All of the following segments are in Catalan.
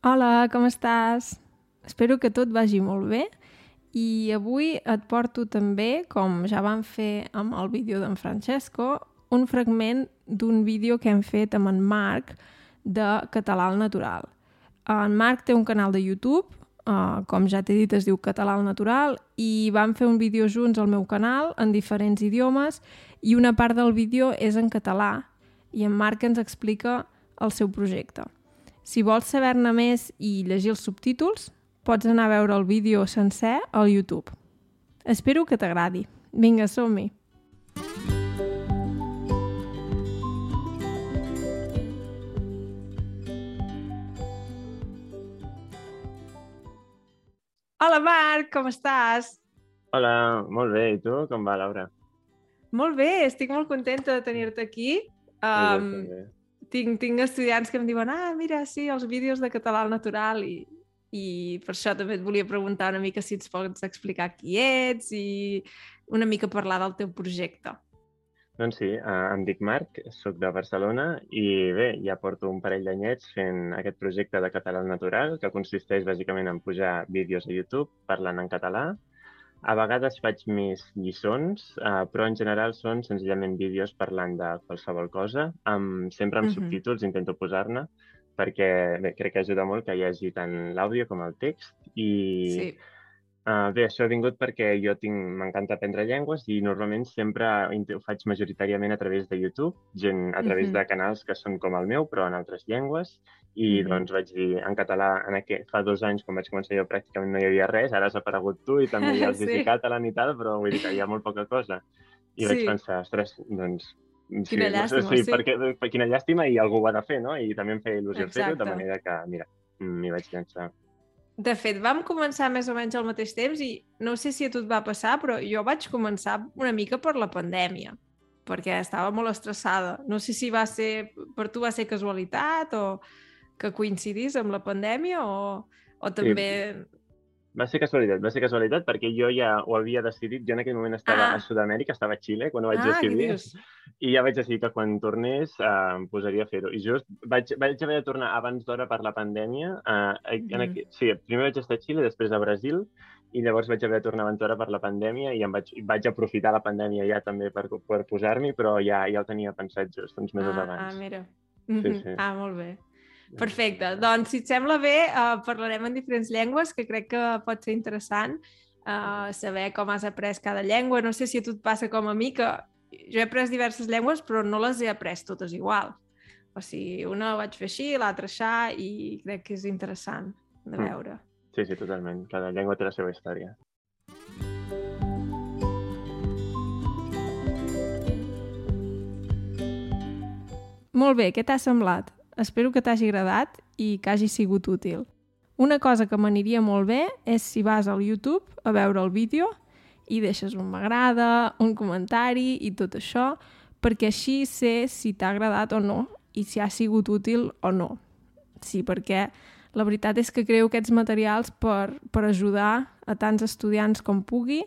Hola, com estàs? Espero que tot vagi molt bé i avui et porto també, com ja vam fer amb el vídeo d'en Francesco, un fragment d'un vídeo que hem fet amb en Marc de Català al Natural. En Marc té un canal de YouTube, uh, com ja t'he dit es diu Català al Natural, i vam fer un vídeo junts al meu canal en diferents idiomes i una part del vídeo és en català i en Marc ens explica el seu projecte. Si vols saber-ne més i llegir els subtítols, pots anar a veure el vídeo sencer al YouTube. Espero que t'agradi. Vinga, som-hi! Hola, Marc, com estàs? Hola, molt bé. I tu, com va, Laura? Molt bé, estic molt contenta de tenir-te aquí. Um, tinc, tinc estudiants que em diuen ah, mira, sí, els vídeos de català al natural i, i per això també et volia preguntar una mica si ens pots explicar qui ets i una mica parlar del teu projecte. Doncs sí, eh, em dic Marc, sóc de Barcelona i bé, ja porto un parell d'anyets fent aquest projecte de català al natural que consisteix bàsicament en pujar vídeos a YouTube parlant en català a vegades faig més lliçons, eh, però en general són senzillament vídeos parlant de qualsevol cosa, amb, sempre amb uh -huh. subtítols, intento posar-ne, perquè bé, crec que ajuda molt que hi hagi tant l'àudio com el text i sí. Uh, bé, això ha vingut perquè jo tinc m'encanta aprendre llengües i normalment sempre ho faig majoritàriament a través de YouTube, gent a través mm -hmm. de canals que són com el meu, però en altres llengües. I mm -hmm. doncs vaig dir en català, en aquest, fa dos anys, quan vaig començar jo, pràcticament no hi havia res, ara has aparegut tu i també hi ha el sí. català i tal, però vull dir que hi ha molt poca cosa. I sí. vaig pensar, ostres, doncs Sí, quina llàstima, sí, sí. Perquè, per quina llàstima i algú ho ha de fer, no? I també em feia il·lusió fer-ho, de manera que, mira, m'hi vaig llançar. De fet, vam començar més o menys al mateix temps i no sé si a tu et va passar, però jo vaig començar una mica per la pandèmia, perquè estava molt estressada. No sé si va ser, per tu va ser casualitat o que coincidís amb la pandèmia o, o també... Sí va ser casualitat, va ser casualitat perquè jo ja ho havia decidit. Jo en aquell moment estava ah. a Sud-amèrica, estava a Xile, quan ho vaig ah, decidir. I ja vaig decidir que quan tornés eh, em posaria a fer-ho. I just vaig, vaig haver de tornar abans d'hora per la pandèmia. Eh, mm. en aquí, sí, primer vaig estar a Xile, després a Brasil, i llavors vaig haver de tornar abans d'hora per la pandèmia i em vaig, vaig aprofitar la pandèmia ja també per, per posar-m'hi, però ja, ja el tenia pensat just uns mesos ah, abans. Ah, mira. Sí, sí. Ah, molt bé. Perfecte. Doncs, si et sembla bé, uh, parlarem en diferents llengües, que crec que pot ser interessant uh, saber com has après cada llengua. No sé si a tu et passa com a mi, que jo he après diverses llengües, però no les he après totes igual. O sigui, una vaig fer així, l'altra aixà, i crec que és interessant de mm. veure. Sí, sí, totalment. Cada llengua té la seva història. Molt bé, què t'ha semblat? Espero que t'hagi agradat i que hagi sigut útil. Una cosa que m'aniria molt bé és si vas al YouTube a veure el vídeo i deixes un m'agrada, un comentari i tot això, perquè així sé si t'ha agradat o no i si ha sigut útil o no. Sí, perquè la veritat és que creo aquests materials per, per ajudar a tants estudiants com pugui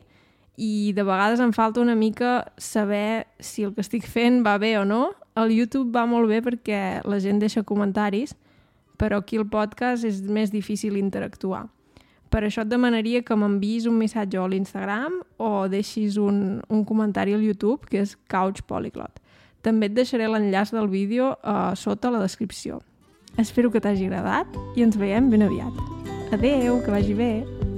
i de vegades em falta una mica saber si el que estic fent va bé o no el YouTube va molt bé perquè la gent deixa comentaris, però aquí el podcast és més difícil interactuar. Per això et demanaria que m'enviïs un missatge a l'Instagram o deixis un, un comentari al YouTube, que és Couch Polyglot. També et deixaré l'enllaç del vídeo uh, sota la descripció. Espero que t'hagi agradat i ens veiem ben aviat. Adeu, que vagi bé!